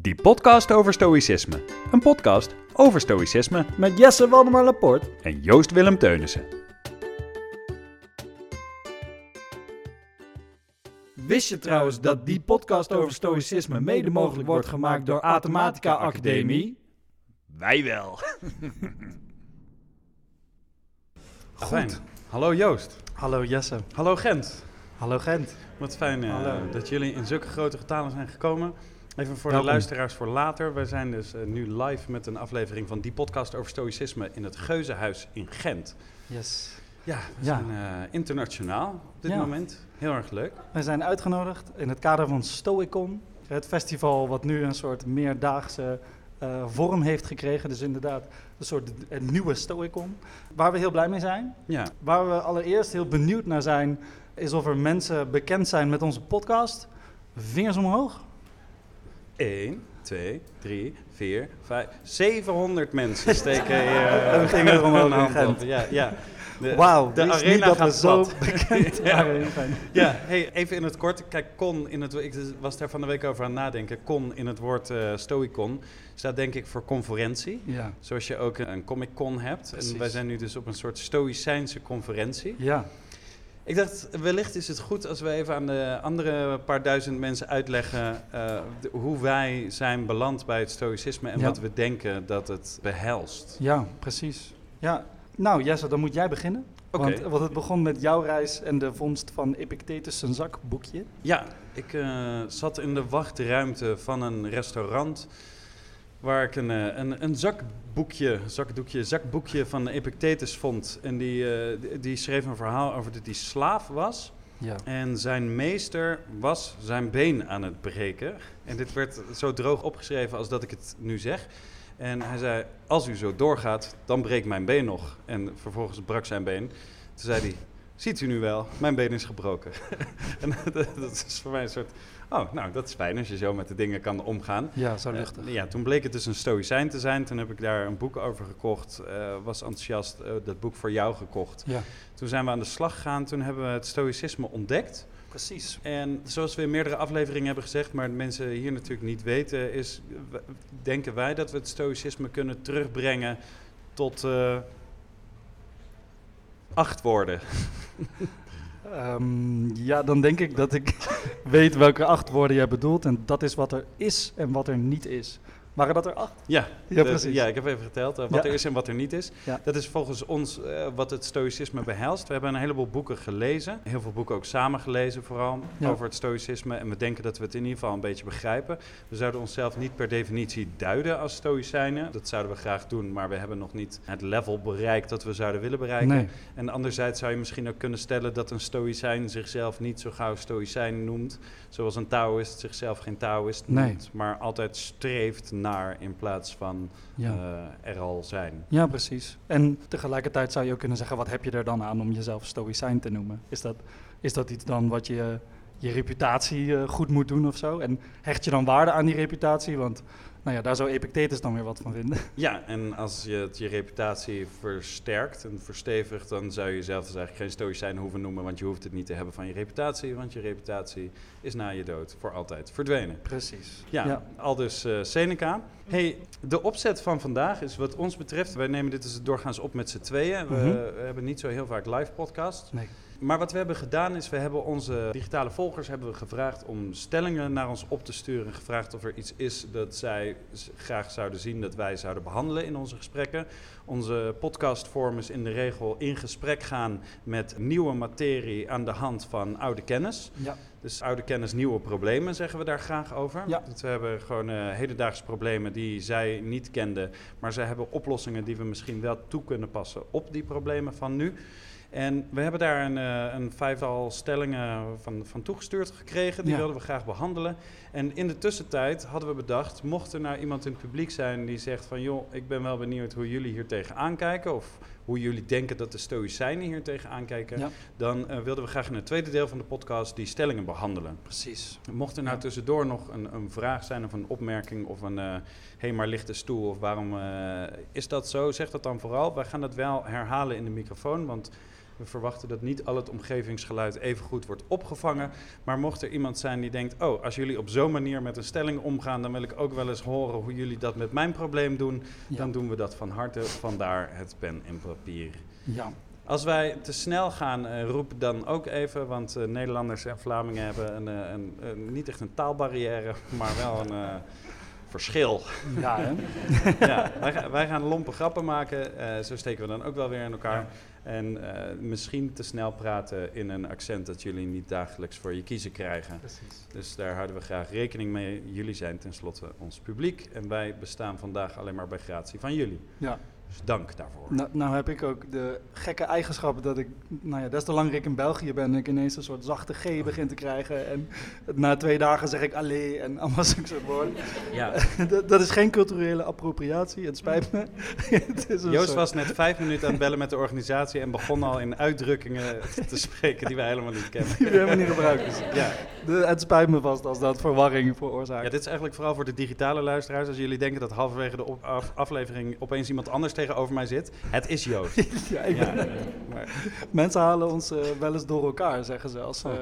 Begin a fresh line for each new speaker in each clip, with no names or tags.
Die podcast over stoïcisme. Een podcast over stoïcisme
Met Jesse Waldemar Laporte.
en Joost Willem Teunissen.
Wist je trouwens dat die podcast over stoïcisme mede mogelijk wordt gemaakt door Athematica Academie?
Wij wel.
Goed.
Hallo Joost.
Hallo Jesse.
Hallo Gent.
Hallo Gent.
Wat fijn eh, dat jullie in zulke grote getalen zijn gekomen. Even voor
Welkom.
de luisteraars voor later. Wij zijn dus eh, nu live met een aflevering van die podcast over stoïcisme in het Geuzenhuis in Gent.
Yes.
Ja, we
Ja.
zijn eh, internationaal op dit
Ja.
moment. Heel erg leuk.
Wij zijn uitgenodigd in het kader van Stoicon. Het festival wat nu een soort meerdaagse eh, vorm heeft gekregen. Dus inderdaad een soort een nieuwe Stoicon. Waar we heel blij mee zijn.
Ja,
Waar we allereerst heel benieuwd naar zijn, is of er mensen bekend zijn met onze podcast. Vingers omhoog.
1, 2, 3, 4, 5, 700 mensen steken hier
vinger omhoog
een
in
hand. Ja, ja. De,
Wauw,
de arena
niet dat
gaat
zo bekend
Ja. hey, even in het kort. Kijk, con in het, ik was daar van de week over aan het nadenken. Con in het woord eh stoicon staat denk ik voor conferentie.
Ja.
Zoals je ook een Comic Con hebt.
Precies.
En wij zijn nu dus op een soort stoïcijnse conferentie.
Ja.
Ik dacht, wellicht is het goed als we even aan de andere paar duizend mensen uitleggen eh, de- hoe wij zijn beland bij het stoïcisme en
Ja.
wat we denken dat het behelst.
Ja, precies. Ja. Nou, Jesse, dan moet jij beginnen.
Oké.
Want, want het begon met jouw reis en de vondst van Epictetus zijn zakboekje.
Ja, ik eh, zat in de wachtruimte van een restaurant waar ik een, eh, een, een zakboekje, zakdoekje, zakboekje van Epictetus vond. En die, eh, die- die schreef een verhaal over dat hij slaaf was.
Ja.
En zijn meester was zijn been aan het breken. En dit werd zo droog opgeschreven als dat ik het nu zeg. En hij zei, als u zo doorgaat, dan breekt mijn been nog. En vervolgens brak zijn been. Toen zei hij, ziet u nu wel, mijn been is gebroken. en dat, dat is voor mij een soort, oh, nou, dat is fijn als je zo met de dingen kan omgaan.
Ja, zo luchtig.
Eh, ja, toen bleek het dus een stoïcijn te zijn. Toen heb ik daar een boek over gekocht. eh, was enthousiast eh, dat boek voor jou gekocht.
Ja,
Toen zijn we aan de slag gegaan. Toen hebben we het stoïcisme ontdekt.
precies.
En zoals we in meerdere afleveringen hebben gezegd, maar mensen hier natuurlijk niet weten, is denken wij dat we het stoïcisme kunnen terugbrengen tot eh, acht woorden.
Ehm, ja, dan denk ik dat ik weet welke acht woorden jij bedoelt. En dat is wat er is en wat er niet is. Waren dat er acht?
Ja,
Ja,
de-
precies.
ja ik heb even geteld eh, wat
Ja.
er is en wat er niet is.
Ja.
Dat is volgens ons eh, wat het stoïcisme behelst. We hebben een heleboel boeken gelezen. Heel veel boeken ook samen gelezen vooral over het stoïcisme. En we denken dat we het in ieder geval een beetje begrijpen. We zouden onszelf niet per definitie duiden als stoïcijnen. Dat zouden we graag doen, maar we hebben nog niet het level bereikt dat we zouden willen bereiken.
Nee.
En anderzijds zou je misschien ook kunnen stellen dat een stoïcijn zichzelf niet zo gauw stoïcijn noemt. Zoals een taoïst zichzelf geen taoïst
Nee.
noemt. Maar altijd streeft naar in plaats van
Ja.
eh, er al zijn.
ja, precies. En tegelijkertijd zou je ook kunnen zeggen, wat heb je er dan aan om jezelf stoïcijn te noemen? Is dat, is dat iets dan wat je je reputatie eh, goed moet doen of zo? En hecht je dan waarde aan die reputatie? Want nou ja, daar zou Epictetus dan weer wat van vinden.
Ja, en als je het je reputatie versterkt en verstevigt, dan zou je jezelf dus eigenlijk geen stoïcijn hoeven noemen, want je hoeft het niet te hebben van je reputatie, want je reputatie is na je dood voor altijd verdwenen.
Precies.
Ja,
Ja.
al dus eh, Seneca. Hey, de opzet van vandaag is wat ons betreft, wij nemen dit dus doorgaans op met z'n tweeën. We,
Mhm.
we hebben niet zo heel vaak live podcasts.
Nee.
Maar wat we hebben gedaan is, we hebben onze digitale volgers hebben we gevraagd om stellingen naar ons op te sturen. Gevraagd of er iets is dat zij graag zouden zien dat wij zouden behandelen in onze gesprekken. Onze podcastvorm is in de regel in gesprek gaan met nieuwe materie aan de hand van oude kennis.
Ja.
Dus oude kennis, nieuwe problemen zeggen we daar graag over.
Ja.
Dat we hebben gewoon eh, hedendaagse problemen die zij niet kenden. Maar zij hebben oplossingen die we misschien wel toe kunnen passen op die problemen van nu. En we hebben daar een, eh, een vijftal stellingen van, van toegestuurd gekregen. Die
Ja.
wilden we graag behandelen. En in de tussentijd hadden we bedacht, mocht er nou iemand in het publiek zijn die zegt van... joh, ik ben wel benieuwd hoe jullie hier tegenaan kijken... of hoe jullie denken dat de stoïcijnen hier tegenaan kijken...
Ja.
dan eh, wilden we graag in het tweede deel van de podcast die stellingen behandelen.
Precies.
Mocht er nou
Ja.
tussendoor nog een, een vraag zijn of een opmerking of een... hé, hey, maar ligt de stoel of waarom eh, is dat zo? Zeg dat dan vooral. Wij gaan dat wel herhalen in de microfoon, want We verwachten dat niet al het omgevingsgeluid even goed wordt opgevangen. Maar mocht er iemand zijn die denkt: Oh, als jullie op zo'n manier met een stelling omgaan, dan wil ik ook wel eens horen hoe jullie dat met mijn probleem doen.
Ja.
Dan doen we dat van harte. Vandaar het pen en papier.
Ja.
Als wij te snel gaan, eh, roep dan ook even, want eh, Nederlanders en Vlamingen hebben een, eh, een, een- niet echt een taalbarrière, maar wel een verschil.
Ja, hè?
ja, wij, ga- wij gaan lompe grappen maken, zo steken we dan ook wel weer in elkaar. En eh, misschien te snel praten in een accent dat jullie niet dagelijks voor je kiezen krijgen.
Precies.
Dus daar houden we graag rekening mee. Jullie zijn tenslotte ons publiek en wij bestaan vandaag alleen maar bij gratie van jullie.
Ja.
Dus dank daarvoor.
Nou, nou heb ik ook de gekke eigenschappen dat ik, nou ja, des te langer ik in België ben, ik ineens een soort zachte G begin te krijgen. En na twee dagen zeg ik allee en allemaal zulke woorden.
Ja.
dat, dat is geen culturele appropriatie, het spijt me. het is
Joost
soort-
was net vijf minuten aan het bellen met de organisatie en begon al in uitdrukkingen te spreken die wij helemaal niet kennen.
die we helemaal niet gebruiken.
Ja.
de- het spijt me vast als dat verwarring veroorzaakt.
ja, dit is eigenlijk vooral voor de digitale luisteraars. Als jullie denken dat halverwege de op- af- aflevering opeens iemand anders tegenover mij zit, het is Joost.
Ja, ik
Ja, maar,
Mensen halen ons eh, wel eens door elkaar, zeggen ze. Als
Oh.
eh,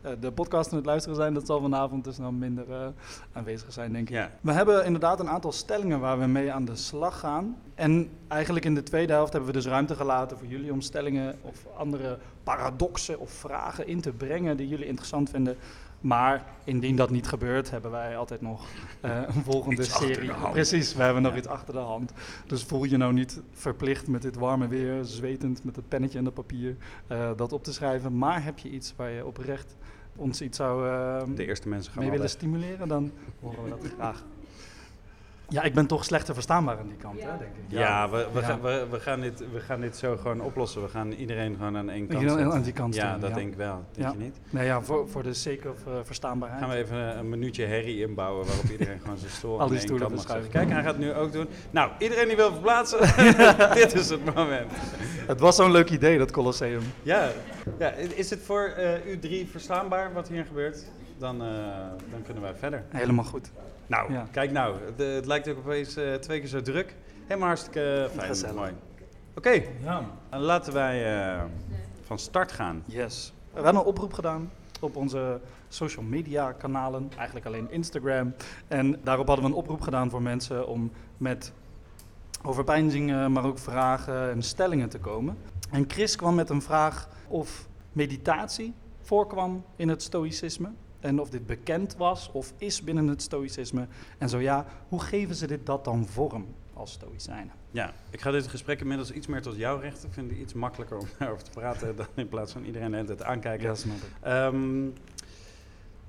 eh, de podcast aan het luisteren zijn, dat zal vanavond dus dan minder eh, aanwezig zijn, denk ik.
ja.
We hebben inderdaad een aantal stellingen waar we mee aan de slag gaan. En eigenlijk in de tweede helft hebben we dus ruimte gelaten voor jullie om stellingen of andere paradoxen of vragen in te brengen die jullie interessant vinden. Maar indien dat niet gebeurt, hebben wij altijd nog eh, een volgende
Iets
serie. Precies, we hebben nog
Ja.
iets achter de hand. Dus voel je nou niet verplicht met dit warme weer, zwetend met het pennetje en dat papier, eh, dat op te schrijven. Maar heb je iets waar je oprecht ons iets zou eh,
De eerste mensen gaan
mee willen stimuleren, dan horen we dat graag. Ja, ik ben toch slechter verstaanbaar aan die kant, hè, denk ik.
Ja, we, we,
Ja.
Gaan, we, we, gaan dit, we gaan dit zo gewoon oplossen. We gaan iedereen gewoon aan één kant
Iedereen
zetten.
aan die kant
Ja, dat
ja.
denk ik wel. Denk
Ja.
je niet?
Nee, ja, voor, voor de sake of eh, verstaanbaarheid.
Gaan we even een minuutje herrie inbouwen waarop iedereen gewoon zijn stoel
Al
aan
die
één
stoelen
kant mag
verschuiven.
zetten. Kijk, hij gaat het nu ook doen. Nou, iedereen die wil verplaatsen, dit is het moment.
Het was zo'n leuk idee, dat Colosseum.
Ja, ja is het voor eh, u drie verstaanbaar wat hier gebeurt? Dan, eh, dan kunnen wij verder.
Helemaal goed.
Nou,
Ja.
kijk nou, het, het lijkt ook opeens eh, twee keer zo druk. Helemaal hartstikke fijn.
Gezellig.
Mooi. Oké,
Ja.
dan laten wij eh, van start gaan.
Yes. We hebben een oproep gedaan op onze social media kanalen, eigenlijk alleen Instagram. En daarop hadden we een oproep gedaan voor mensen om met overpeinzingen, maar ook vragen en stellingen te komen. En Chris kwam met een vraag of meditatie voorkwam in het stoïcisme. En of dit bekend was of is binnen het stoïcisme. En zo ja, hoe geven ze dit dat dan vorm als stoïcijnen?
Ja, ik ga dit gesprek inmiddels iets meer tot jou richten. Ik vind het iets makkelijker om daarover te praten dan in plaats van iedereen de hele tijd aankijken.
Ja, snap ik.
Ehm,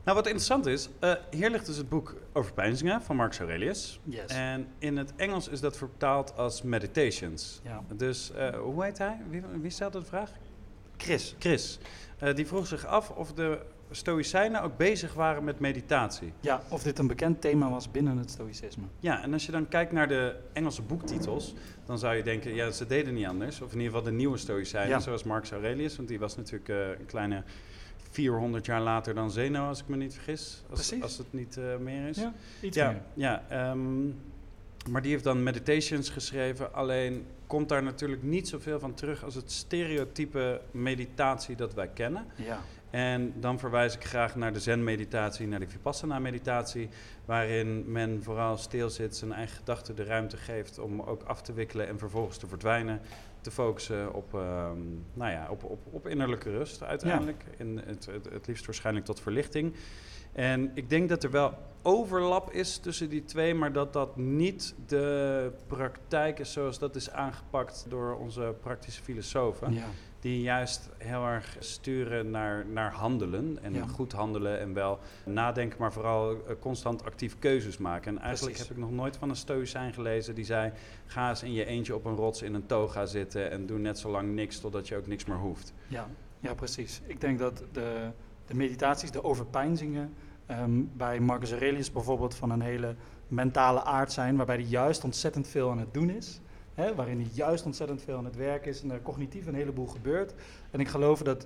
nou, wat interessant is, eh, hier ligt dus het boek over peinzingen van Marcus Aurelius.
Yes.
En in het Engels is dat vertaald als Meditations.
Ja.
Dus eh, hoe heet hij? Wie, wie stelde de vraag?
Chris.
Chris. Eh, die vroeg zich af of de Stoïcijnen ook bezig waren met meditatie.
Ja, of dit een bekend thema was binnen het stoïcisme.
Ja, en als je dan kijkt naar de Engelse boektitels, dan zou je denken, ja, ze deden niet anders. Of in ieder geval de nieuwe Stoïcijnen,
Ja.
zoals Marcus Aurelius, want die was natuurlijk eh, een kleine 400 jaar later dan Zeno, als ik me niet vergis. Als,
Precies.
als het niet eh, meer is.
Ja, iets
ja,
meer.
ja ehm, maar die heeft dan Meditations geschreven. Alleen komt daar natuurlijk niet zoveel van terug als het stereotype meditatie dat wij kennen.
Ja.
En dan verwijs ik graag naar de zen-meditatie, naar de vipassana-meditatie, waarin men vooral stilzit, zijn eigen gedachten de ruimte geeft om ook af te wikkelen en vervolgens te verdwijnen, te focussen op, ehm, nou ja, op, op, op innerlijke rust uiteindelijk, en het, het, het liefst waarschijnlijk tot verlichting. En ik denk dat er wel overlap is tussen die twee, maar dat dat niet de praktijk is zoals dat is aangepakt door onze praktische filosofen
Ja.
Die juist heel erg sturen naar, naar handelen. En
Ja.
goed handelen en wel nadenken, maar vooral eh, constant actief keuzes maken. En eigenlijk
Precies.
heb ik nog nooit van een stoïcijn gelezen die zei... ga eens in je eentje op een rots in een toga zitten en doe net zo lang niks totdat je ook niks meer hoeft.
Ja, ja, precies. Ik denk dat de, de meditaties, de overpeinzingen, ehm, bij Marcus Aurelius bijvoorbeeld van een hele mentale aard zijn, waarbij hij juist ontzettend veel aan het doen is. Hè, waarin hij juist ontzettend veel aan het werk is en er cognitief een heleboel gebeurt. En ik geloof dat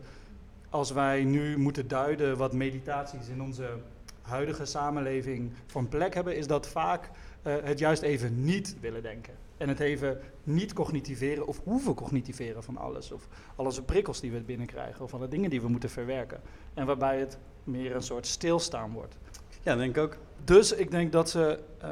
als wij nu moeten duiden wat meditaties in onze huidige samenleving voor een plek hebben, is dat vaak eh, het juist even niet willen denken. En het even niet cognitiveren of hoeven cognitiveren van alles. Of de prikkels die we binnenkrijgen of alle dingen die we moeten verwerken. En waarbij het meer een soort stilstaan wordt.
Ja, denk ik ook.
Dus ik denk dat ze eh,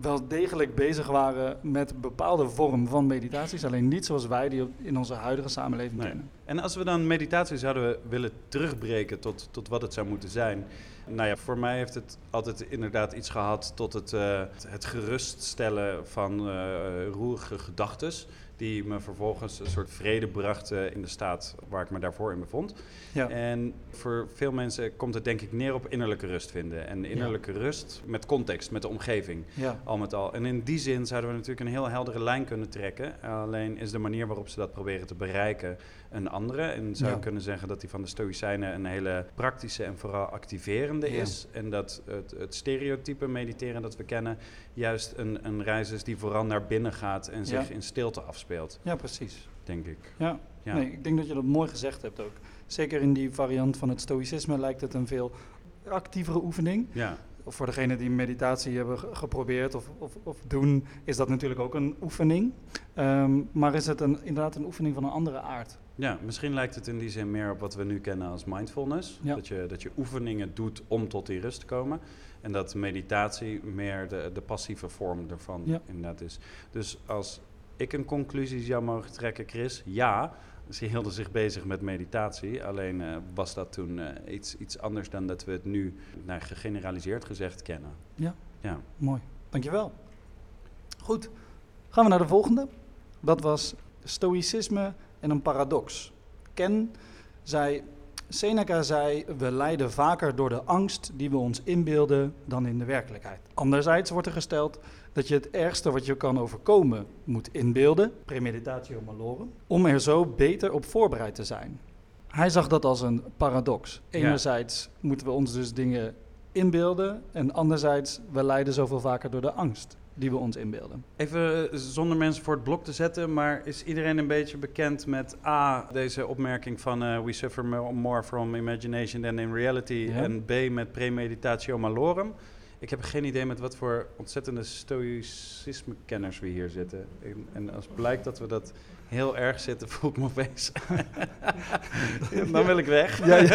wel degelijk bezig waren met een bepaalde vorm van meditaties. Alleen niet zoals wij die in onze huidige samenleving
Nee.
kennen.
En als we dan meditatie zouden willen terugbreken tot, tot wat het zou moeten zijn. Nou ja, voor mij heeft het altijd inderdaad iets gehad tot het, eh, het geruststellen van eh roerige gedachtes. Die me vervolgens een soort vrede brachten in de staat waar ik me daarvoor in bevond.
Ja.
En voor veel mensen komt het denk ik neer op innerlijke rust vinden. En innerlijke rust met context, met de omgeving.
Ja.
Al met al. En in die zin zouden we natuurlijk een heel heldere lijn kunnen trekken. Alleen is de manier waarop ze dat proberen te bereiken een andere. En zou
Ja.
je kunnen zeggen dat die van de Stoïcijnen een hele praktische en vooral activerende
Ja.
is. En dat het, het stereotype mediteren dat we kennen juist een, een reis is die vooral naar binnen gaat en zich
Ja.
in stilte afspeelt,
ja, precies.
denk ik.
Ja.
Ja.
Nee, ik denk dat je dat mooi gezegd hebt ook. Zeker in die variant van het stoïcisme lijkt het een veel actievere oefening.
Ja,
Of voor degenen die meditatie hebben ge- geprobeerd of, of, of doen, is dat natuurlijk ook een oefening. Ehm, maar is het een, inderdaad een oefening van een andere aard?
Ja, misschien lijkt het in die zin meer op wat we nu kennen als mindfulness.
Ja.
Dat, je, dat je oefeningen doet om tot die rust te komen. En dat meditatie meer de, de passieve vorm ervan
Ja.
inderdaad is. Dus als ik een conclusie zou mogen trekken, Chris, ja, ze hielden zich bezig met meditatie. Alleen eh, was dat toen eh, iets, iets anders dan dat we het nu, nou, gegeneraliseerd gezegd, kennen.
Ja.
Ja.
Mooi, dankjewel. Goed, gaan we naar de volgende. Dat was stoïcisme en een paradox. Ken zei, Seneca zei, we lijden vaker door de angst die we ons inbeelden dan in de werkelijkheid. Anderzijds wordt er gesteld dat je het ergste wat je kan overkomen moet inbeelden, premeditatio malorum, om er zo beter op voorbereid te zijn. Hij zag dat als een paradox.
Ja.
Enerzijds moeten we ons dus dingen inbeelden en anderzijds we lijden zoveel vaker door de angst die we ons inbeelden.
Even eh, zonder mensen voor het blok te zetten, maar is iedereen een beetje bekend met A, deze opmerking van eh, we suffer mo- more from imagination than in reality
Ja.
en B met premeditatio malorum? Ik heb geen idee met wat voor ontzettende stoïcisme-kenners we hier zitten. En, en als blijkt dat we dat heel erg zitten, voel ik me opeens. Dan wil ik weg.
Ja,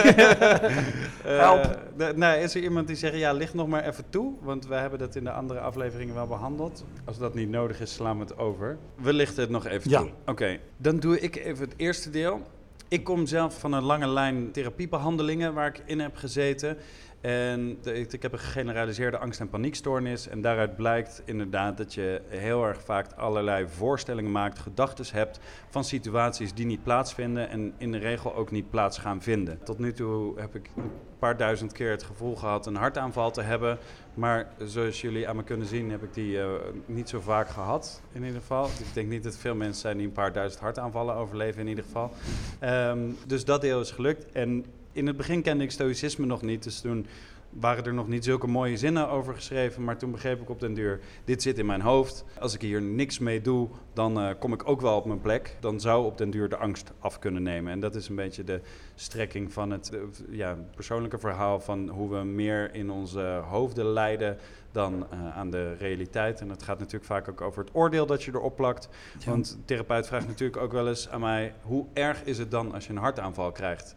Eh,
Help.
is er iemand die zegt, ja, licht nog maar even toe, want we hebben dat in de andere afleveringen wel behandeld. Als dat niet nodig is, slaan we het over. We lichten het nog even
Ja.
toe. Oké, dan doe ik even het eerste deel. Ik kom zelf van een lange lijn therapiebehandelingen waar ik in heb gezeten. En ik, ik heb een gegeneraliseerde angst- en paniekstoornis. En daaruit blijkt inderdaad dat je heel erg vaak allerlei voorstellingen maakt, gedachten hebt van situaties die niet plaatsvinden en in de regel ook niet plaats gaan vinden. Tot nu toe heb ik een paar duizend keer het gevoel gehad een hartaanval te hebben. Maar zoals jullie aan me kunnen zien, heb ik die eh, niet zo vaak gehad, in ieder geval. Ik denk niet dat veel mensen zijn die een paar duizend hartaanvallen overleven, in ieder geval. Ehm, dus dat deel is gelukt. En in het begin kende ik stoïcisme nog niet, dus toen waren er nog niet zulke mooie zinnen over geschreven. Maar toen begreep ik op den duur, dit zit in mijn hoofd. Als ik hier niks mee doe, dan eh, kom ik ook wel op mijn plek. Dan zou op den duur de angst af kunnen nemen. En dat is een beetje de strekking van het eh, ja, persoonlijke verhaal van hoe we meer in onze hoofden lijden dan eh, aan de realiteit. En dat gaat natuurlijk vaak ook over het oordeel dat je erop plakt. Want de therapeut vraagt natuurlijk ook wel eens aan mij, hoe erg is het dan als je een hartaanval krijgt?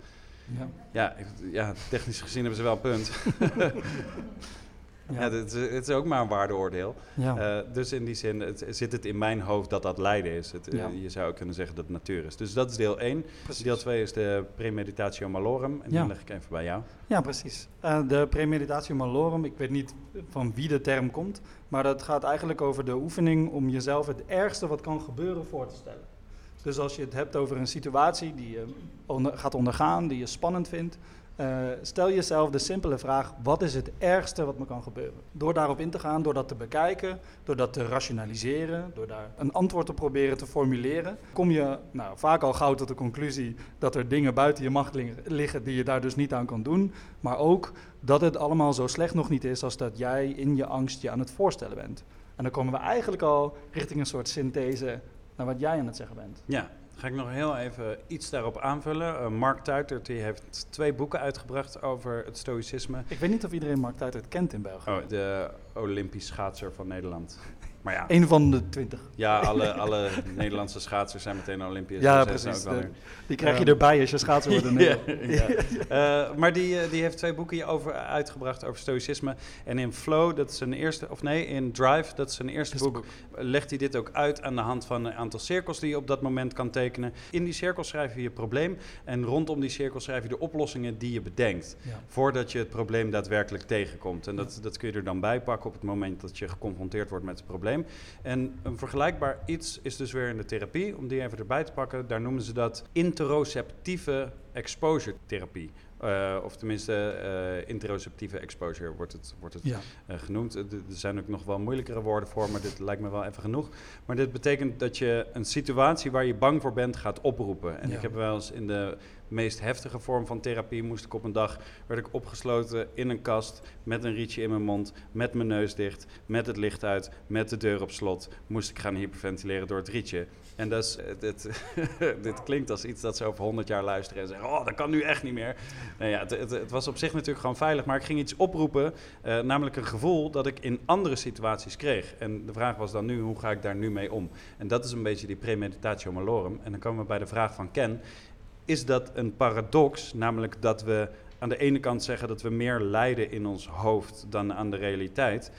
Ja.
Ja, ja, technisch gezien hebben ze wel een punt. Ja, het, is, het is ook maar een waardeoordeel.
Ja.
Eh, dus in die zin het, zit het in mijn hoofd dat dat lijden is. Het, eh, je zou ook kunnen zeggen dat het natuur is. Dus dat is deel 1.
Precies.
Deel 2 is de premeditatio malorum. En die leg ik even bij jou.
Ja, precies. Eh, de premeditatio malorum, ik weet niet van wie de term komt, maar dat gaat eigenlijk over de oefening om jezelf het ergste wat kan gebeuren voor te stellen. Dus als je het hebt over een situatie die je gaat ondergaan, die je spannend vindt, eh, stel jezelf de simpele vraag: wat is het ergste wat me kan gebeuren? Door daarop in te gaan, door dat te bekijken, door dat te rationaliseren, door daar een antwoord te proberen te formuleren, kom je nou, vaak al gauw tot de conclusie dat er dingen buiten je macht li- liggen die je daar dus niet aan kan doen. Maar ook dat het allemaal zo slecht nog niet is als dat jij in je angst je aan het voorstellen bent. En dan komen we eigenlijk al richting een soort synthese naar wat jij aan het zeggen bent.
Ja, Ga ik nog heel even iets daarop aanvullen. Uh, Mark Tuitert die heeft twee boeken uitgebracht over het stoïcisme.
Ik weet niet of iedereen Mark Tuitert kent in België.
Oh, de Olympisch schaatser van Nederland.
Maar ja. Eén van de twintig.
Ja, alle, alle Nederlandse schaatsers zijn meteen Olympiërs.
Ja, precies. die krijg je erbij als je schaatser wordt. ja.
Uh, maar die, eh, die heeft twee boeken over uitgebracht over stoïcisme. En in Flow, dat is zijn eerste, of nee, in Drive, dat is zijn eerste boek, legt hij dit ook uit aan de hand van een aantal cirkels die je op dat moment kan tekenen. In die cirkels schrijf je je probleem en rondom die cirkels schrijf je de oplossingen die je bedenkt. Voordat je het probleem daadwerkelijk tegenkomt. En dat, dat kun je er dan bij pakken op het moment dat je geconfronteerd wordt met het probleem. En een vergelijkbaar iets is dus weer in de therapie, om die even erbij te pakken. Daar noemen ze dat interoceptieve exposure therapie. Uh, of tenminste, uh, interoceptieve exposure wordt het, wordt het ja. uh, genoemd. er zijn ook nog wel moeilijkere woorden voor, maar dit lijkt me wel even genoeg. Maar dit betekent dat je een situatie waar je bang voor bent gaat oproepen. En ja. ik heb wel eens in de meest heftige vorm van therapie moest ik op een dag, werd ik opgesloten in een kast met een rietje in mijn mond, met mijn neus dicht, met het licht uit, met de deur op slot, moest ik gaan hyperventileren door het rietje. En dat is, dit, dit klinkt als iets dat ze over honderd jaar luisteren en zeggen, oh, dat kan nu echt niet meer. Nou ja, het, het, het, was op zich natuurlijk gewoon veilig, maar ik ging iets oproepen, uh, namelijk een gevoel dat ik in andere situaties kreeg. En de vraag was dan nu, hoe ga ik daar nu mee om? En dat is een beetje die premeditatio malorum. En dan komen we bij de vraag van Ken, is dat een paradox, namelijk dat we aan de ene kant zeggen dat we meer lijden in ons hoofd dan aan de realiteit.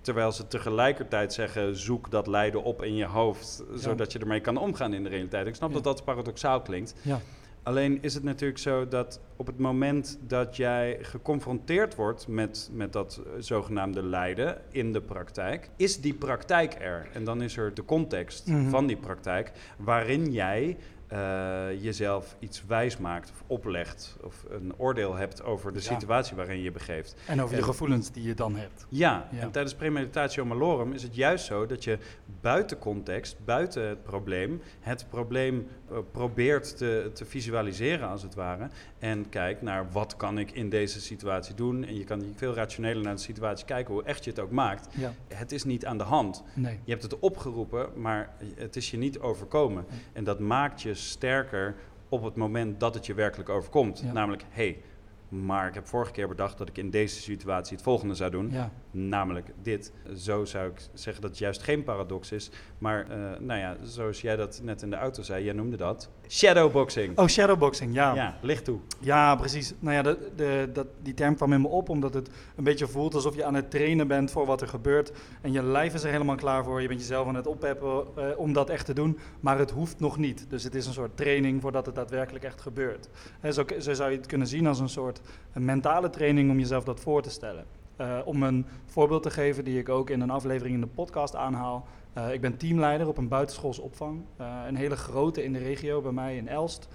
Terwijl ze tegelijkertijd zeggen: zoek dat lijden op in je hoofd, zodat je ermee kan omgaan in de realiteit. Ik snap dat dat paradoxaal klinkt. Ja. Alleen is het natuurlijk zo dat op het moment dat jij geconfronteerd wordt met, met dat zogenaamde lijden in de praktijk, is die praktijk er. En dan is er de context mhm. van die praktijk waarin jij uh, jezelf iets wijs maakt of oplegt of een oordeel hebt over de situatie waarin je begeeft.
En over de gevoelens die je dan hebt.
Ja, en tijdens premeditatio malorum is het juist zo dat je buiten context, buiten het probleem, het probleem probeert te, te visualiseren als het ware en kijkt naar wat kan ik in deze situatie doen. En je kan veel rationeler naar de situatie kijken, hoe echt je het ook maakt. Ja. Het is niet aan de hand. Nee. Je hebt het opgeroepen, maar het is je niet overkomen. En dat maakt je sterker op het moment dat het je werkelijk overkomt. Namelijk, hé, hey, maar ik heb vorige keer bedacht dat ik in deze situatie het volgende zou doen. Ja. Namelijk dit. Zo zou ik zeggen dat het juist geen paradox is. Maar uh, nou ja, zoals jij dat net in de auto zei, jij noemde dat shadowboxing.
Oh, shadowboxing, ja.
Ja, licht toe.
Ja, precies. Nou ja, de, de, dat, die term kwam in me op omdat het een beetje voelt alsof je aan het trainen bent voor wat er gebeurt. En je lijf is er helemaal klaar voor. Je bent jezelf aan het oppeppen uh, om dat echt te doen. Maar het hoeft nog niet. Dus het is een soort training voordat het daadwerkelijk echt gebeurt. Zo, zo zou je het kunnen zien als een soort een mentale training om jezelf dat voor te stellen. Uh, om een voorbeeld te geven die ik ook in een aflevering in de podcast aanhaal. Uh, ik ben teamleider op een buitenschoolse opvang. Uh, een hele grote in de regio bij mij in Elst,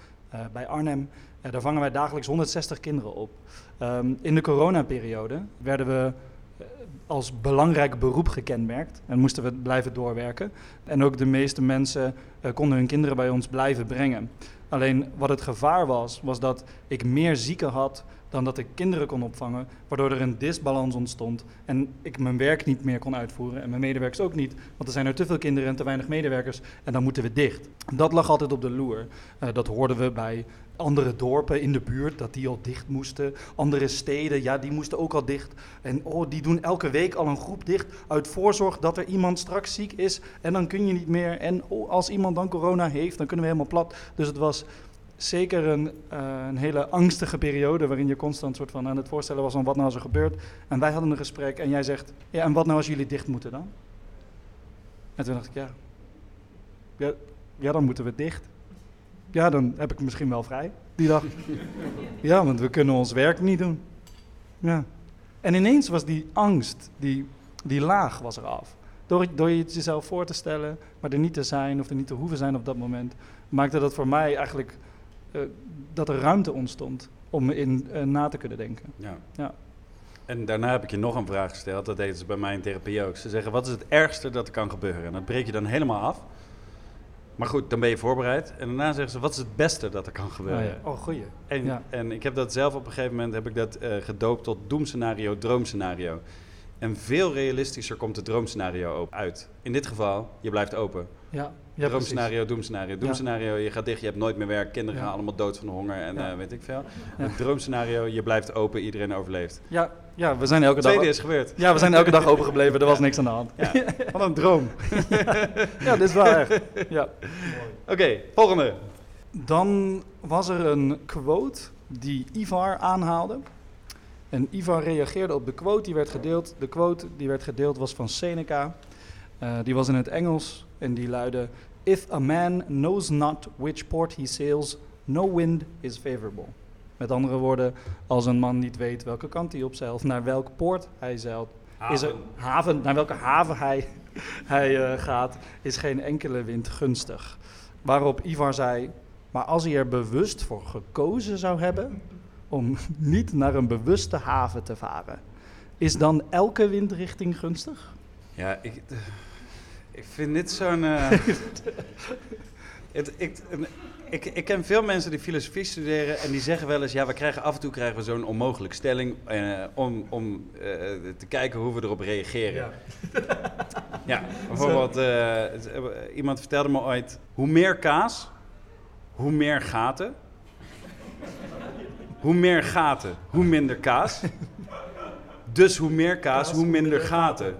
bij Arnhem. daar vangen wij dagelijks 160 kinderen op. Um, in de coronaperiode werden we als belangrijk beroep gekenmerkt en moesten we blijven doorwerken. En ook de meeste mensen konden hun kinderen bij ons blijven brengen. Alleen wat het gevaar was, was dat ik meer zieken had dan dat ik kinderen kon opvangen, waardoor er een disbalans ontstond en ik mijn werk niet meer kon uitvoeren en mijn medewerkers ook niet, want er zijn er te veel kinderen en te weinig medewerkers en dan moeten we dicht. Dat lag altijd op de loer. Uh, dat hoorden we bij andere dorpen in de buurt, dat die al dicht moesten. Andere steden, ja, die moesten ook al dicht. En oh, die doen elke week al een groep dicht uit voorzorg dat er iemand straks ziek is en dan kun je niet meer. En oh, als iemand dan corona heeft, dan kunnen we helemaal plat. Dus het was zeker een, uh, een, hele angstige periode waarin je constant soort van aan het voorstellen was van wat nou als er gebeurt. En wij hadden een gesprek en jij zegt, ja en wat nou als jullie dicht moeten dan? En toen dacht ik, ja, ja, ja dan moeten we dicht. Ja, dan heb ik misschien wel vrij die dag. ja, want we kunnen ons werk niet doen. Ja. En ineens was die angst, die, die laag was er af. Door, door je het jezelf voor te stellen, maar er niet te zijn of er niet te hoeven zijn op dat moment, maakte dat voor mij eigenlijk dat er ruimte ontstond om in uh, na te kunnen denken. Ja.
ja. En daarna heb ik je nog een vraag gesteld, dat deden ze bij mij in therapie ook. Ze zeggen, wat is het ergste dat er kan gebeuren? En dat breek je dan helemaal af. Maar goed, dan ben je voorbereid. En daarna zeggen ze, wat is het beste dat er kan gebeuren? Oh,
ja. oh goeie.
En, en ik heb dat zelf op een gegeven moment heb ik dat uh, gedoopt tot doemscenario, droomscenario. En veel realistischer komt het droomscenario uit. In dit geval, je blijft open.
Ja, ja.
Droomscenario, doemscenario. Doemscenario, je gaat dicht, je hebt nooit meer werk, kinderen
Ja.
gaan allemaal dood van de honger en eh, weet ik veel. Het droomscenario, je blijft open, iedereen overleeft.
Ja, ja, we zijn elke dag...
tweede is gebeurd.
Ja, we zijn elke dag open gebleven, er was niks aan de hand.
Wat een droom.
Ja, dit is wel echt. Ja.
Oké, volgende.
Dan was er een quote die Ivar aanhaalde. En Ivar reageerde op de quote die werd gedeeld. De quote die werd gedeeld was van Seneca. Eh, die was in het Engels en die luidde: If a man knows not which port he sails, no wind is favorable. Met andere woorden, als een man niet weet welke kant hij op zeilt, naar welk poort hij zeilt, is er haven, naar welke haven hij, hij eh, gaat, is geen enkele wind gunstig. Waarop Ivar zei, maar als hij er bewust voor gekozen zou hebben om niet naar een bewuste haven te varen, is dan elke windrichting gunstig?
Ja, ik, ik vind dit zo'n... eh, het, ik, ik, ik ken veel mensen die filosofie studeren en die zeggen wel eens... ja, we krijgen af en toe krijgen we zo'n onmogelijke stelling... eh, om, om eh, te kijken hoe we erop reageren. Ja, bijvoorbeeld, eh, het- eh, iemand vertelde me ooit... hoe meer kaas, hoe meer gaten. Hoe meer gaten, hoe minder kaas. Dus hoe meer kaas, hoe minder gaten.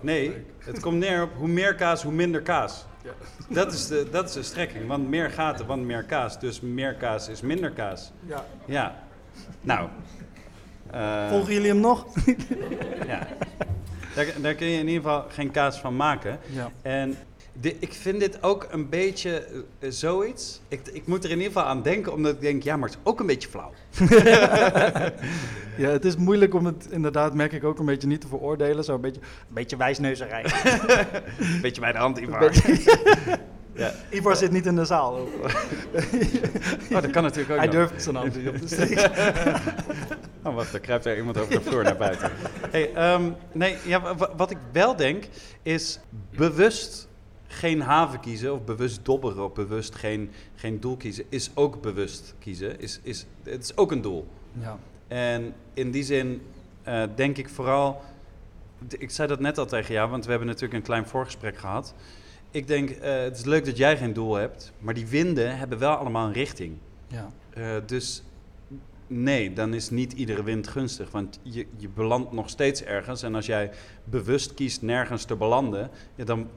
Nee, het komt neer op hoe meer kaas, hoe minder kaas. Dat is, de, dat is de strekking. Want meer gaten, want meer kaas. Dus meer kaas is minder kaas.
Ja.
Ja. Nou. eh,
Volgen jullie hem nog?
ja. Daar, daar kun je in ieder geval geen kaas van maken.
Ja.
En de, ik vind dit ook een beetje eh, zoiets. Ik, ik moet er in ieder geval aan denken, omdat ik denk, ja, maar het is ook een beetje flauw.
ja, het is moeilijk om het inderdaad, merk ik ook, een beetje niet te veroordelen. Zo een beetje, een beetje wijsneuzerij.
Beetje bij de hand, Ivar. Ja.
Ivar zit niet in de zaal.
Oh, dat kan natuurlijk ook
Hij
nog.
durft zijn hand niet op te steken.
Oh, wacht, er kruipt er iemand over de vloer naar buiten. Hey, ehm, nee, ja, wa- wa- wat ik wel denk, is bewust geen haven kiezen, of bewust dobberen, of bewust geen, geen doel kiezen, is ook bewust kiezen. Is, is, het is ook een doel.
Ja.
En in die zin eh, denk ik vooral. Ik zei dat net al tegen jou, want we hebben natuurlijk een klein voorgesprek gehad. Ik denk, eh, het is leuk dat jij geen doel hebt, maar die winden hebben wel allemaal een richting.
Ja.
Eh, dus nee, dan is niet iedere wind gunstig. Want je, je belandt nog steeds ergens. En als jij bewust kiest nergens te belanden, ja, dan,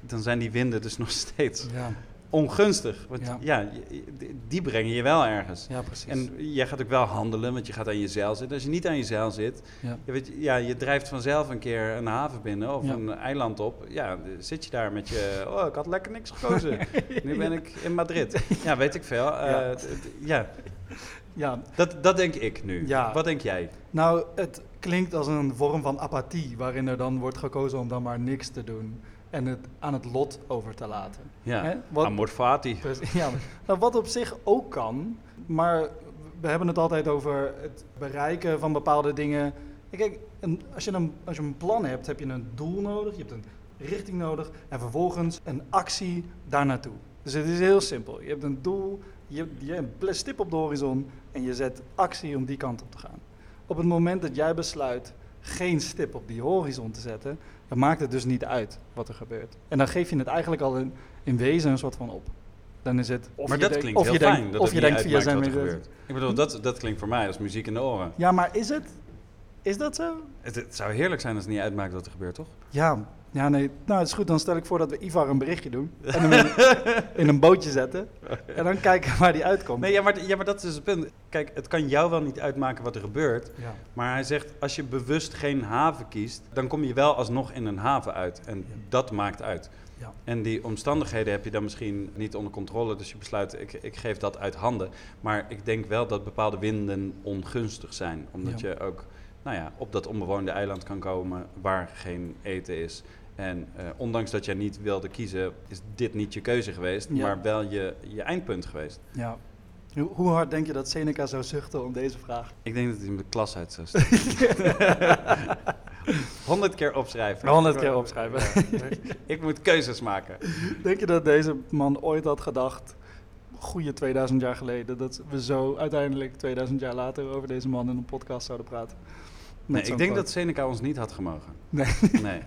dan zijn die winden dus nog steeds
Ja.
ongunstig. Want
Ja.
die brengen je wel ergens.
ja, precies.
En jij gaat ook wel handelen, want je gaat aan je zeil zitten. Als je niet aan je zeil zit,
ja.
je, weet, ja, je drijft vanzelf een keer een haven binnen of een eiland op. Ja, dan zit je daar met je, oh, ik had lekker niks gekozen. nu ben ik in Madrid. Ja, weet ik veel. Eh,
Ja.
Ja, dat, dat denk ik nu.
Ja.
Wat denk jij?
Nou, het klinkt als een vorm van apathie, waarin er dan wordt gekozen om dan maar niks te doen en het aan het lot over te laten.
Ja,
Hè? Wat,
amor fati.
Precies, ja, nou, wat op zich ook kan, maar we hebben het altijd over het bereiken van bepaalde dingen. Kijk, een, als, je een, als je een plan hebt, heb je een doel nodig, je hebt een richting nodig en vervolgens een actie daar naartoe. Dus het is heel simpel. Je hebt een doel, je hebt, je een stip op de horizon en je zet actie om die kant op te gaan. Op het moment dat jij besluit geen stip op die horizon te zetten, dan maakt het dus niet uit wat er gebeurt. En dan geef je het eigenlijk al in, in wezen een soort van op. Dan is het. Of
maar
je
dat
denkt-
klinkt
of
heel
je
fijn, dat
of je denkt via zijn
wat er gebeurt. Ik bedoel, dat, dat klinkt voor mij als muziek in de oren.
Ja, maar is het? Is dat zo?
Het, het zou heerlijk zijn als het niet uitmaakt wat er gebeurt, toch?
Ja, ja, nee. Nou, het is goed. Dan stel ik voor dat we Ivar een berichtje doen. En hem in, in een bootje zetten. En dan kijken waar die uitkomt.
Nee, ja maar, ja, maar dat is het punt. Kijk, het kan jou wel niet uitmaken wat er gebeurt.
Ja.
Maar hij zegt, als je bewust geen haven kiest, dan kom je wel alsnog in een haven uit. En
Ja.
dat maakt uit.
Ja.
En die omstandigheden heb je dan misschien niet onder controle. Dus je besluit, ik, ik geef dat uit handen. Maar ik denk wel dat bepaalde winden ongunstig zijn. Omdat je ook nou ja, op dat onbewoonde eiland kan komen waar geen eten is. En eh, ondanks dat jij niet wilde kiezen, is dit niet je keuze geweest.
Ja.
Maar wel je, je eindpunt geweest.
ja. Hoe, hoe hard denk je dat Seneca zou zuchten om deze vraag?
Ik denk dat hij hem de klas uit zou sturen. 100 keer opschrijven.
100 keer opschrijven.
Ik moet keuzes maken.
Denk je dat deze man ooit had gedacht, goede 2000 jaar geleden, dat we zo uiteindelijk 2000 jaar later over deze man in een podcast zouden praten?
Nee, ik denk dat Seneca ons niet had gemogen.
Nee.
Nee,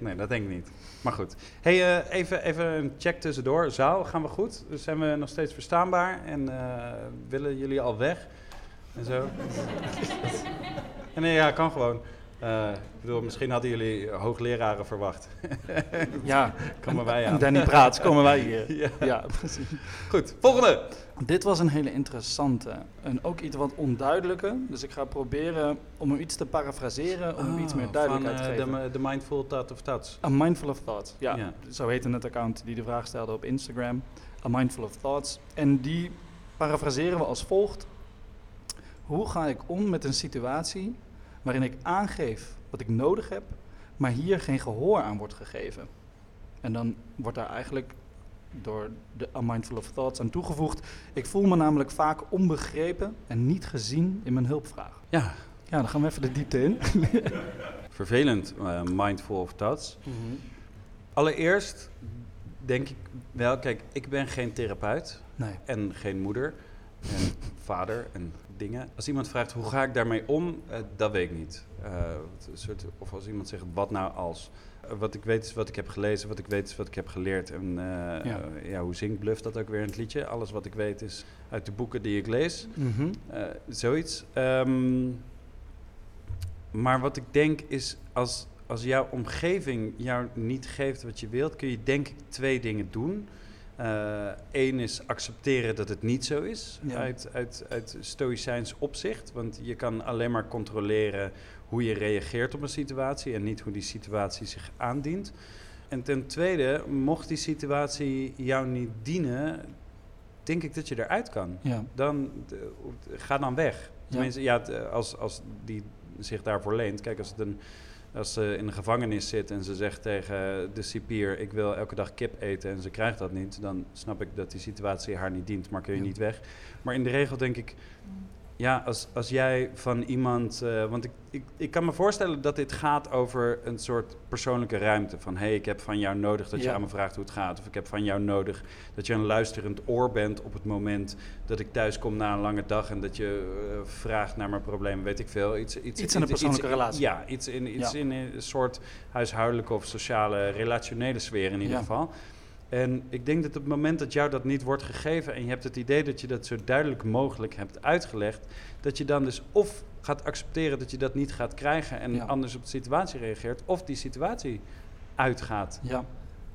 nee dat denk ik niet. Maar goed. Hey, eh, even, even een check tussendoor. Zaal, gaan we goed? Dus zijn we nog steeds verstaanbaar? En eh, willen jullie al weg? En zo? En nee, ja, kan gewoon. Eh, ik bedoel, misschien hadden jullie hoogleraren verwacht.
Ja,
Komen wij aan.
Danny Praat, komen wij hier.
Ja.
Ja, precies.
Goed, volgende.
Dit was een hele interessante en ook iets wat onduidelijke. Dus ik ga proberen om hem iets te parafraseren, om hem iets meer duidelijkheid
van,
te
eh,
geven.
de, de Mindful Thought of Thoughts.
A Mindful of Thoughts. Ja,
Ja.
zo heette het account die de vraag stelde op Instagram. A Mindful of Thoughts. En die parafraseren we als volgt. Hoe ga ik om met een situatie waarin ik aangeef wat ik nodig heb, maar hier geen gehoor aan wordt gegeven? En dan wordt daar eigenlijk door de A Mindful of Thoughts aan toegevoegd. Ik voel me namelijk vaak onbegrepen en niet gezien in mijn hulpvraag.
Ja,
Ja, dan gaan we even de diepte in.
vervelend eh, Mindful of Thoughts. Allereerst denk ik wel, kijk, ik ben geen therapeut
Nee.
en geen moeder en vader en dingen. Als iemand vraagt hoe ga ik daarmee om, eh, dat weet ik niet. Eh, een soort, of als iemand zegt wat nou als. Eh, wat ik weet is wat ik heb gelezen, wat ik weet is wat ik heb geleerd. En
Ja.
ja, hoe zingt Bluff dat ook weer in het liedje? Alles wat ik weet is uit de boeken die ik lees.
Mhm.
Zoiets. Ehm, maar wat ik denk is, als, als jouw omgeving jou niet geeft wat je wilt, kun je denk ik twee dingen doen. Eén is accepteren dat het niet zo is,
Ja.
uit, uit, uit stoïcijns opzicht. Want je kan alleen maar controleren hoe je reageert op een situatie en niet hoe die situatie zich aandient. En ten tweede, mocht die situatie jou niet dienen, denk ik dat je eruit kan
Ja.
dan eh, ga dan weg. Tenminste, ja, eh, als, als die zich daarvoor leent. Kijk, als, het een, als ze in een gevangenis zit en ze zegt tegen de cipier... ik wil elke dag kip eten en ze krijgt dat niet... dan snap ik dat die situatie haar niet dient, maar kun je
Ja.
niet weg. Maar in de regel denk ik... Ja, als, als jij van iemand. eh, want ik, ik, ik kan me voorstellen dat dit gaat over een soort persoonlijke ruimte. Van hé, hey, ik heb van jou nodig dat je aan me vraagt hoe het gaat. Of ik heb van jou nodig dat je een luisterend oor bent op het moment dat ik thuis kom na een lange dag. En dat je eh, vraagt naar mijn problemen, weet ik veel. Iets, iets,
Iets in een persoonlijke relatie.
Ja, iets in, iets
Ja.
in een soort huishoudelijke of sociale, relationele sfeer in ieder
Ja.
geval. En ik denk dat op het moment dat jou dat niet wordt gegeven en je hebt het idee dat je dat zo duidelijk mogelijk hebt uitgelegd, dat je dan dus of gaat accepteren dat je dat niet gaat krijgen en
Ja.
anders op de situatie reageert, of die situatie uitgaat,
Ja.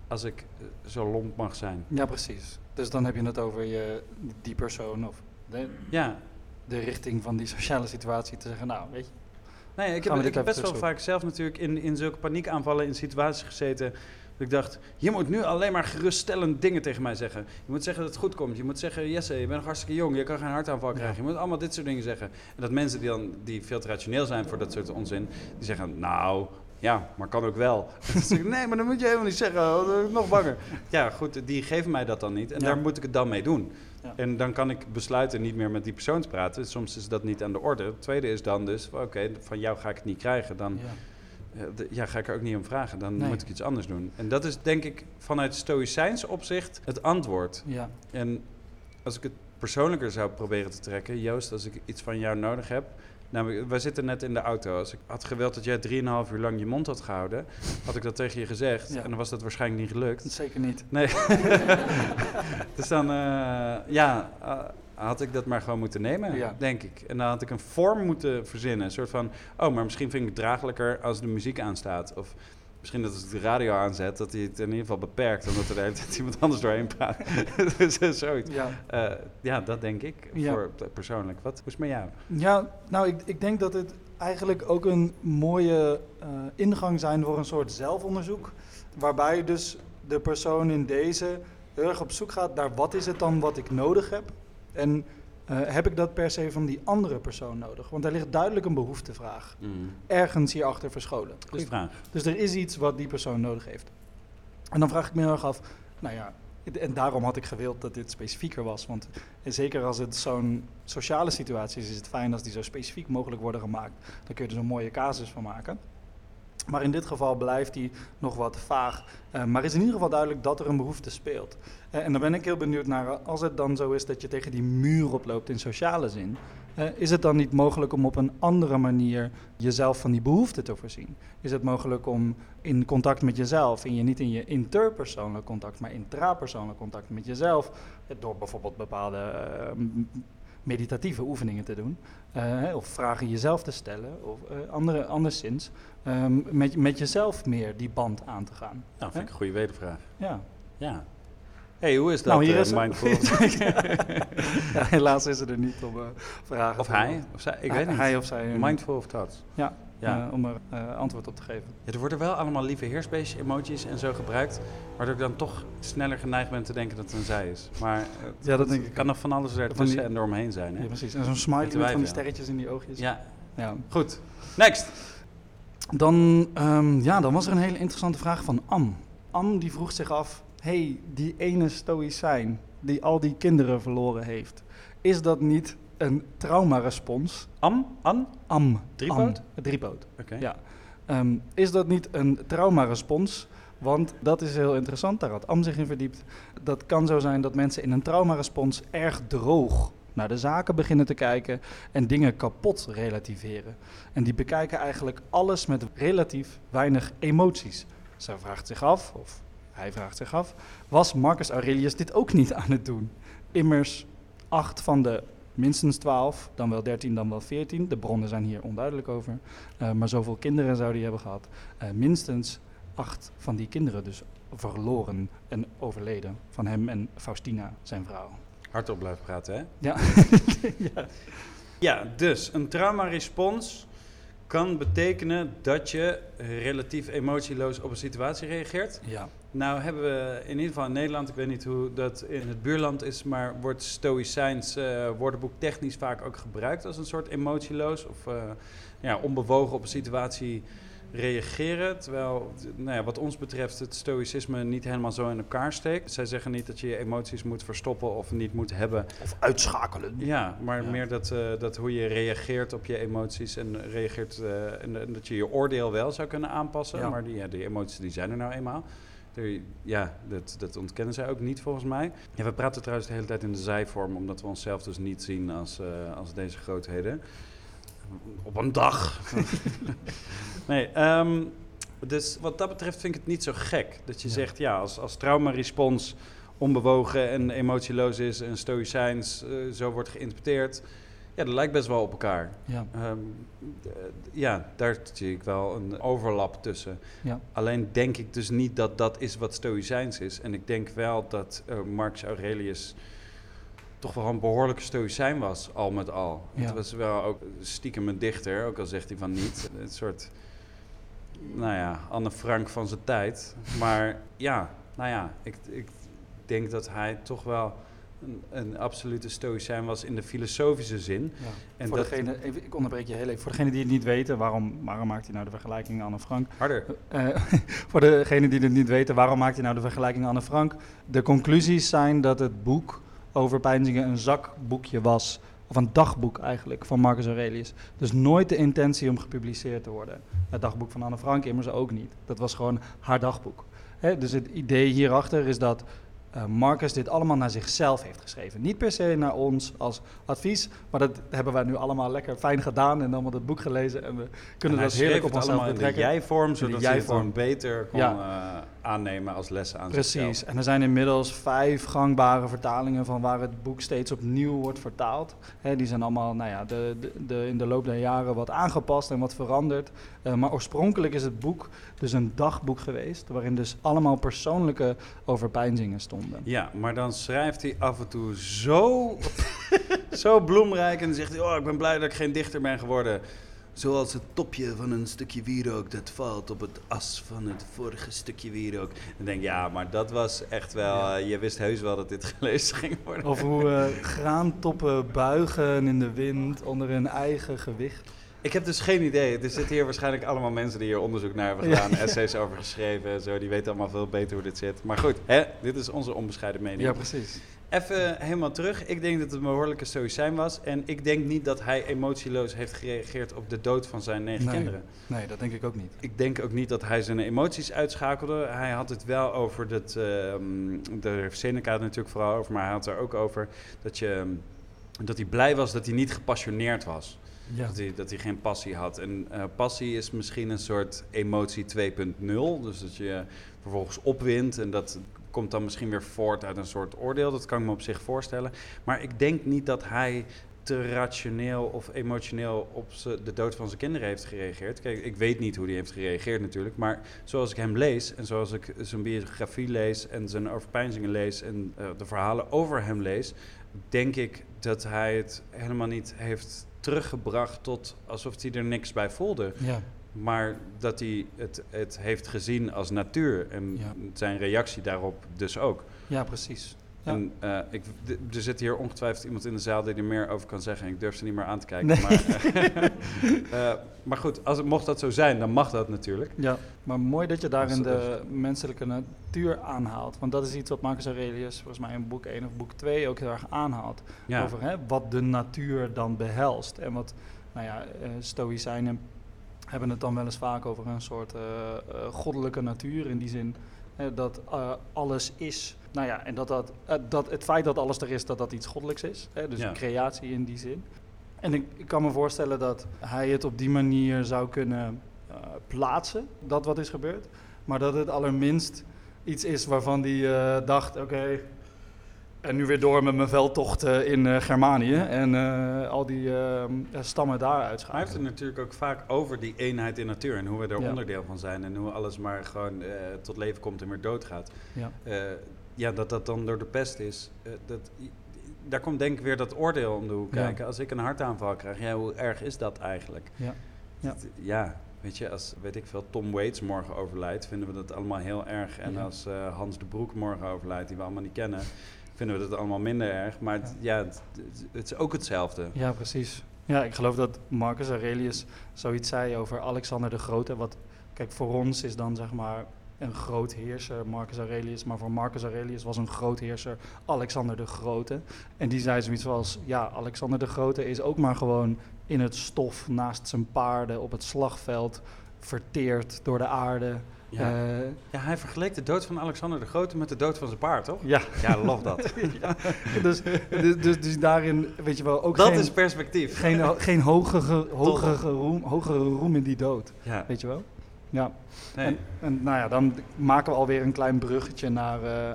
als ik eh, zo lomp mag zijn.
ja, precies. Dus dan heb je het over je, die persoon of de,
Ja,
de richting van die sociale situatie te zeggen, nou, weet je.
nee, ik heb, ik heb best wel vaak zelf natuurlijk in, in zulke paniekaanvallen in situaties gezeten. Ik dacht, je moet nu alleen maar geruststellend dingen tegen mij zeggen. Je moet zeggen dat het goed komt. Je moet zeggen, Jesse, je bent nog hartstikke jong. Je kan geen hartaanval
Ja.
krijgen. Je moet allemaal dit soort dingen zeggen. En dat mensen die dan die veel te rationeel zijn voor dat soort onzin, die zeggen, nou, ja, maar kan ook wel. Nee, maar dan moet je helemaal niet zeggen. dan word ik nog banger. Ja, goed, die geven mij dat dan niet. En
Ja.
daar moet ik het dan mee doen.
Ja.
En dan kan ik besluiten niet meer met die persoon te praten. Soms is dat niet aan de orde. Het tweede is dan dus, oké, van jou ga ik het niet krijgen. Dan
Ja.
Ja, de- ja, ga ik er ook niet om vragen. Dan
Nee.
moet ik iets anders doen. En dat is denk ik vanuit stoïcijns opzicht het antwoord.
ja.
En als ik het persoonlijker zou proberen te trekken, Joost, als ik iets van jou nodig heb. Nou, wij zitten net in de auto. Als ik had gewild dat jij 3,5 uur lang je mond had gehouden, had ik dat tegen je gezegd.
Ja.
En dan was dat waarschijnlijk niet gelukt.
Zeker niet.
Nee. dus dan, eh, ja, eh, had ik dat maar gewoon moeten nemen,
Ja.
denk ik. En dan had ik een vorm moeten verzinnen. Een soort van, oh, maar misschien vind ik het draaglijker als de muziek aanstaat. Of misschien dat als ik de radio aanzet, dat hij het in ieder geval beperkt. Omdat er de hele tijd iemand anders doorheen praat. dus eh, zoiets.
Ja.
Eh, ja, dat denk ik,
Ja.
voor persoonlijk. Wat, hoe is met jou?
Ja, nou, ik, ik denk dat het eigenlijk ook een mooie eh, ingang zijn voor een soort zelfonderzoek. Waarbij dus de persoon in deze heel erg op zoek gaat naar wat is het dan wat ik nodig heb. En eh, heb ik dat per se van die andere persoon nodig? Want er ligt duidelijk een behoeftevraag ergens hierachter verscholen.
Goeie
Dus,
vraag.
dus er is iets wat die persoon nodig heeft. En dan vraag ik me heel erg af, nou ja, en daarom had ik gewild dat dit specifieker was. Want zeker als het zo'n sociale situatie is, is het fijn als die zo specifiek mogelijk worden gemaakt. Dan kun je er zo'n mooie casus van maken. Maar in dit geval blijft die nog wat vaag. Eh, maar is in ieder geval duidelijk dat er een behoefte speelt. Eh, en dan ben ik heel benieuwd naar, als het dan zo is dat je tegen die muur oploopt in sociale zin, eh, is het dan niet mogelijk om op een andere manier jezelf van die behoefte te voorzien? Is het mogelijk om in contact met jezelf, in je, niet in je interpersoonlijk contact, maar intrapersoonlijk contact met jezelf, door bijvoorbeeld bepaalde meditatieve oefeningen te doen, of vragen jezelf te stellen, of andere, anderszins, ehm, met, met jezelf meer die band aan te gaan.
Nou, vind ik een goede wedervraag.
Ja.
Ja. hey, hoe is dat,
Nou, hier
eh,
is het.
mindful?
ja, helaas is ze er niet om eh, vragen
of
te
hij? Of zij? Ik weet niet.
Hij of zij. eh,
Mindful of thoughts.
Ja,
Ja.
om er eh, antwoord op te geven.
Ja, er worden wel allemaal lieve heersbeestje emojis en zo gebruikt, waardoor ik dan toch sneller geneigd ben te denken dat het een zij is. Maar het
Ja, dat denk ik.
kan nog van alles ertussen
die-
en eromheen zijn.
Ja,
Hè?
precies. En zo'n smiley
Met
van die
ja.
sterretjes in die oogjes.
Ja,
Ja.
goed. Next.
Dan, ehm, ja, dan was er een hele interessante vraag van Am. Am die vroeg zich af, hey, die ene stoïcijn die al die kinderen verloren heeft, is dat niet een traumarespons?
Am? An?
Am.
Driepoot?
Am, driepoot.
Oké.
Ja. Ehm, is dat niet een traumarespons? Want dat is heel interessant, daar had Am zich in verdiept. Dat kan zo zijn dat mensen in een traumarespons erg droog naar de zaken beginnen te kijken en dingen kapot relativeren. En die bekijken eigenlijk alles met relatief weinig emoties. Zij vraagt zich af, of hij vraagt zich af, was Marcus Aurelius dit ook niet aan het doen? Immers, acht van de minstens twaalf, dan wel dertien, dan wel veertien. De bronnen zijn hier onduidelijk over. Uh, maar zoveel kinderen zou hij hebben gehad. Uh, minstens acht van die kinderen dus verloren en overleden. Van hem en Faustina, zijn vrouw.
Hardop blijven praten, hè?
Ja.
ja. ja, dus een traumarespons kan betekenen dat je relatief emotieloos op een situatie reageert.
Ja.
Nou hebben we in ieder geval in Nederland, ik weet niet hoe dat in het buurland is, maar wordt stoïcijns uh, woordenboek technisch vaak ook gebruikt als een soort emotieloos of uh, ja, onbewogen op een situatie reageren. Terwijl, nou ja, wat ons betreft, het stoïcisme niet helemaal zo in elkaar steekt. Zij zeggen niet dat je je emoties moet verstoppen of niet moet hebben.
Of uitschakelen.
Ja, maar
Ja.
meer dat, uh, dat hoe je reageert op je emoties en, reageert, uh, en, en dat je je oordeel wel zou kunnen aanpassen.
Ja.
Maar die, ja, die emoties die zijn er nou eenmaal. Ja, dat, dat ontkennen zij ook niet volgens mij. Ja, we praten trouwens de hele tijd in de zijvorm, omdat we onszelf dus niet zien als, uh, als deze grootheden. Op een dag. nee, um, dus wat dat betreft vind ik het niet zo gek. Dat je
Ja.
zegt, ja, als, als traumarespons onbewogen en emotieloos is en stoïcijns uh, zo wordt geïnterpreteerd. Ja, dat lijkt best wel op elkaar.
Ja.
Um, d- ja, daar zie ik wel een overlap tussen.
Ja.
Alleen denk ik dus niet dat dat is wat stoïcijns is. En ik denk wel dat uh, Marcus Aurelius toch wel een behoorlijke stoïcijn was, al met al.
Ja.
Het was wel ook stiekem een dichter, ook al zegt hij van niet. Een soort, nou ja, Anne Frank van zijn tijd. Maar ja, nou ja, ik, ik denk dat hij toch wel een, een absolute stoïcijn was in de filosofische zin.
Ja.
En
voor
dat-
degene, even, ik onderbreek je heel even. Voor degenen die het niet weten, waarom, waarom maakt hij nou de vergelijking Anne Frank?
Harder.
Eh, voor degenen die het niet weten, waarom maakt hij nou de vergelijking Anne Frank? De conclusies zijn dat het boek over pijnzingen een zakboekje was. Of een dagboek eigenlijk, van Marcus Aurelius. Dus nooit de intentie om gepubliceerd te worden. Het dagboek van Anne Frank immers ook niet. Dat was gewoon haar dagboek. Dus het idee hierachter is dat eh, Marcus dit allemaal naar zichzelf heeft geschreven. Niet per se naar ons als advies, maar dat hebben wij nu allemaal lekker fijn gedaan en allemaal het boek gelezen en we kunnen
En
dat heerlijk op onszelf
allemaal in de
betrekken.
jij-vorm, zodat
jij-vorm.
beter kon
Ja.
eh, aannemen als lessen aan
Precies,
zichzelf.
en er zijn inmiddels vijf gangbare vertalingen van waar het boek steeds opnieuw wordt vertaald. Hè, die zijn allemaal nou ja, de, de, de, in de loop der jaren wat aangepast en wat veranderd. Eh, maar oorspronkelijk is het boek dus een dagboek geweest, waarin dus allemaal persoonlijke overpeinzingen stonden.
Ja, maar dan schrijft hij af en toe zo, zo bloemrijk en dan zegt hij, oh, ik ben blij dat ik geen dichter ben geworden. Zoals het topje van een stukje wierook dat valt op het as van het vorige stukje wierook. Dan denk ik, ja, maar dat was echt wel,
Ja.
eh, je wist heus wel dat dit gelezen ging worden.
Of hoe eh, graantoppen buigen in de wind onder hun eigen gewicht.
Ik heb dus geen idee. Er zitten hier waarschijnlijk allemaal mensen die hier onderzoek naar hebben gedaan, essays over geschreven en zo. Die weten allemaal veel beter hoe dit zit. Maar goed, hè, dit is onze onbescheiden mening.
Ja, precies.
Even helemaal terug. Ik denk dat het een behoorlijke stoïcijn was. En ik denk niet dat hij emotieloos heeft gereageerd op de dood van zijn negen
Nee.
kinderen.
Nee, dat denk ik ook niet.
Ik denk ook niet dat hij zijn emoties uitschakelde. Hij had het wel over dat. ehm daar heeft Seneca het natuurlijk vooral over, maar hij had er ook over dat, je, dat hij blij was dat hij niet gepassioneerd was. Dat, hij, dat hij geen passie had. En eh, passie is misschien een soort emotie 2.0. Dus dat je vervolgens opwint en dat komt dan misschien weer voort uit een soort oordeel. Dat kan ik me op zich voorstellen. Maar ik denk niet dat hij te rationeel of emotioneel op de dood van zijn kinderen heeft gereageerd. Kijk, ik weet niet hoe hij heeft gereageerd natuurlijk. Maar zoals ik hem lees en zoals ik zijn biografie lees en zijn overpeinzingen lees en eh, de verhalen over hem lees, denk ik dat hij het helemaal niet heeft teruggebracht tot alsof hij er niks bij voelde.
Ja.
Maar dat hij het, het heeft gezien als natuur en
Ja.
zijn reactie daarop dus ook.
ja, precies. Ja.
En eh, ik, er zit hier ongetwijfeld iemand in de zaal die er meer over kan zeggen. Ik durf ze niet meer aan te kijken.
Nee.
Maar, eh, maar goed, als het, mocht dat zo zijn, dan mag dat natuurlijk.
Ja, maar mooi dat je daarin
Dat
de menselijke natuur aanhaalt. Want dat is iets wat Marcus Aurelius volgens mij in boek 1 of boek 2 ook heel erg aanhaalt.
Ja,
Over hè, wat de natuur dan behelst. En wat, nou ja, eh, stoïcijnen hebben het dan wel eens vaak over een soort eh, eh, goddelijke natuur. In die zin eh, dat eh, alles is. Nou ja, en dat, dat, eh, dat het feit dat alles er is, dat dat iets goddelijks is. Hè, dus
Ja.
creatie in die zin. En ik, ik kan me voorstellen dat hij het op die manier zou kunnen eh, plaatsen, dat wat is gebeurd. Maar dat het allerminst iets is waarvan hij eh, dacht, oké, en nu weer door met mijn veldtochten in Germanië en al die stammen daar
hij heeft het natuurlijk ook vaak over die eenheid in natuur en hoe we er
Ja.
onderdeel van zijn en hoe alles maar gewoon tot leven komt en weer doodgaat.
Ja.
Ja, dat dat dan door de pest is. eh, dat, daar komt denk ik weer dat oordeel om de hoek
Ja.
kijken. Als ik een hartaanval krijg, ja, hoe erg is dat eigenlijk?
Ja. Ja.
Ja, weet je, als weet ik veel, Tom Waits morgen overlijdt, vinden we dat allemaal heel erg. En als eh, Hans de Broek morgen overlijdt, die we allemaal niet kennen, vinden we dat allemaal minder erg. Maar het, ja, het- het is ook hetzelfde.
ja, precies. Ja, ik geloof dat Marcus Aurelius zoiets zei over Alexander de Grote. Wat, kijk, voor ons is dan zeg maar een groot heerser Marcus Aurelius. Maar voor Marcus Aurelius was een groot heerser Alexander de Grote. En die zei zoiets zoals, ja, Alexander de Grote is ook maar gewoon in het stof naast zijn paarden op het slagveld verteerd door de aarde.
Ja.
Eh,
ja, hij vergeleek de dood van Alexander de Grote met de dood van zijn paard, toch?
ja,
Ja, love dat.
dus, dus, dus, dus daarin, weet je wel, ook
dat
geen,
is perspectief.
geen, geen hogere, hogere, roem, hogere roem in die dood,
Ja,
weet je wel? Ja,
nee.
en, en nou ja, dan maken we alweer een klein bruggetje naar eh,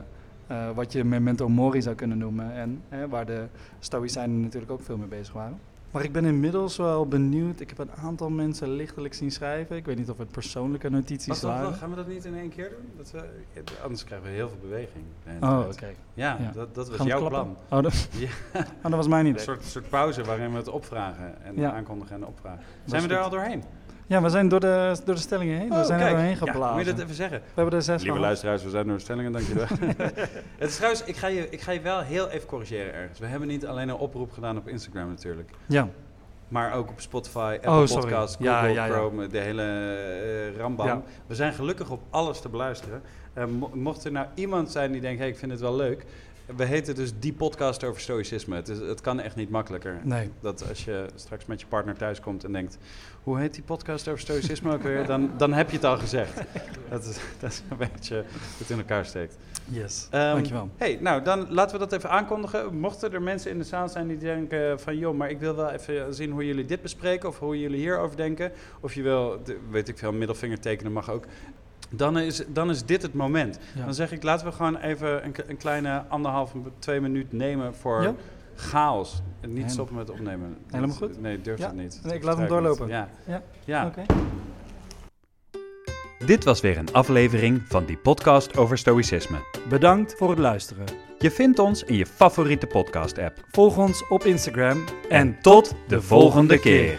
eh, wat je memento mori zou kunnen noemen. En hè, waar de Stoïcijnen natuurlijk ook veel mee bezig waren. Maar ik ben inmiddels wel benieuwd. Ik heb een aantal mensen lichtelijk zien schrijven. Ik weet niet of het persoonlijke notities waren.
wacht, gaan we dat niet in één keer doen? Dat we, anders krijgen we heel veel beweging.
Oh, oké.
Ja,
Ja.
Dat, dat was
Gaan
jouw plan.
Oh, dat,
Ja.
oh, dat was mijn
Een
idee.
soort, soort pauze waarin we het opvragen en
Ja.
aankondigen en opvragen. Zijn we er
goed.
al doorheen?
Ja, we zijn door de, door de stellingen heen. we
Oh,
zijn
kijk.
er doorheen
Ja,
geblazen.
moet je dat even zeggen?
We hebben er zes
Lieve luisteraars, we zijn door de stellingen, dankjewel. het is trouwens, ik ga, je, ik ga je wel heel even corrigeren ergens. We hebben niet alleen een oproep gedaan op Instagram natuurlijk.
Ja,
Maar ook op Spotify, Apple
Oh.
Podcasts, Google
Ja, ja, ja.
Chrome, de hele eh, rambam.
Ja.
We zijn gelukkig op alles te beluisteren. Eh, mo- mocht er nou iemand zijn die denkt, hey, ik vind het wel leuk. We heten dus die podcast over stoïcisme. Het, is, het kan echt niet makkelijker.
nee.
Dat als je straks met je partner thuis komt en denkt... hoe heet die podcast over stoïcisme ook weer? Dan, dan heb je het al gezegd. Dat is, dat is een beetje hoe het in elkaar steekt.
Yes.
Ehm,
Dankjewel.
hey, nou, dan laten we dat even aankondigen. Mochten er mensen in de zaal zijn die denken van... joh, maar ik wil wel even zien hoe jullie dit bespreken... of hoe jullie hierover denken. Of je wil, weet ik veel, middelvinger tekenen mag ook. Dan is, dan is dit het moment.
Ja.
Dan zeg ik, laten we gewoon even een, een kleine anderhalf, twee minuut nemen voor
Ja?
chaos. En niet stoppen met opnemen. Dat-
Helemaal goed.
Nee, durf
Ja.
het niet.
Nee, ik laat hem doorlopen.
niet. Ja.
Ja.
ja.
Oké.
Dit was weer een aflevering van die podcast over stoïcisme.
Bedankt voor het luisteren.
Je vindt ons in je favoriete podcast-app.
Volg ons op Instagram
En tot de volgende keer.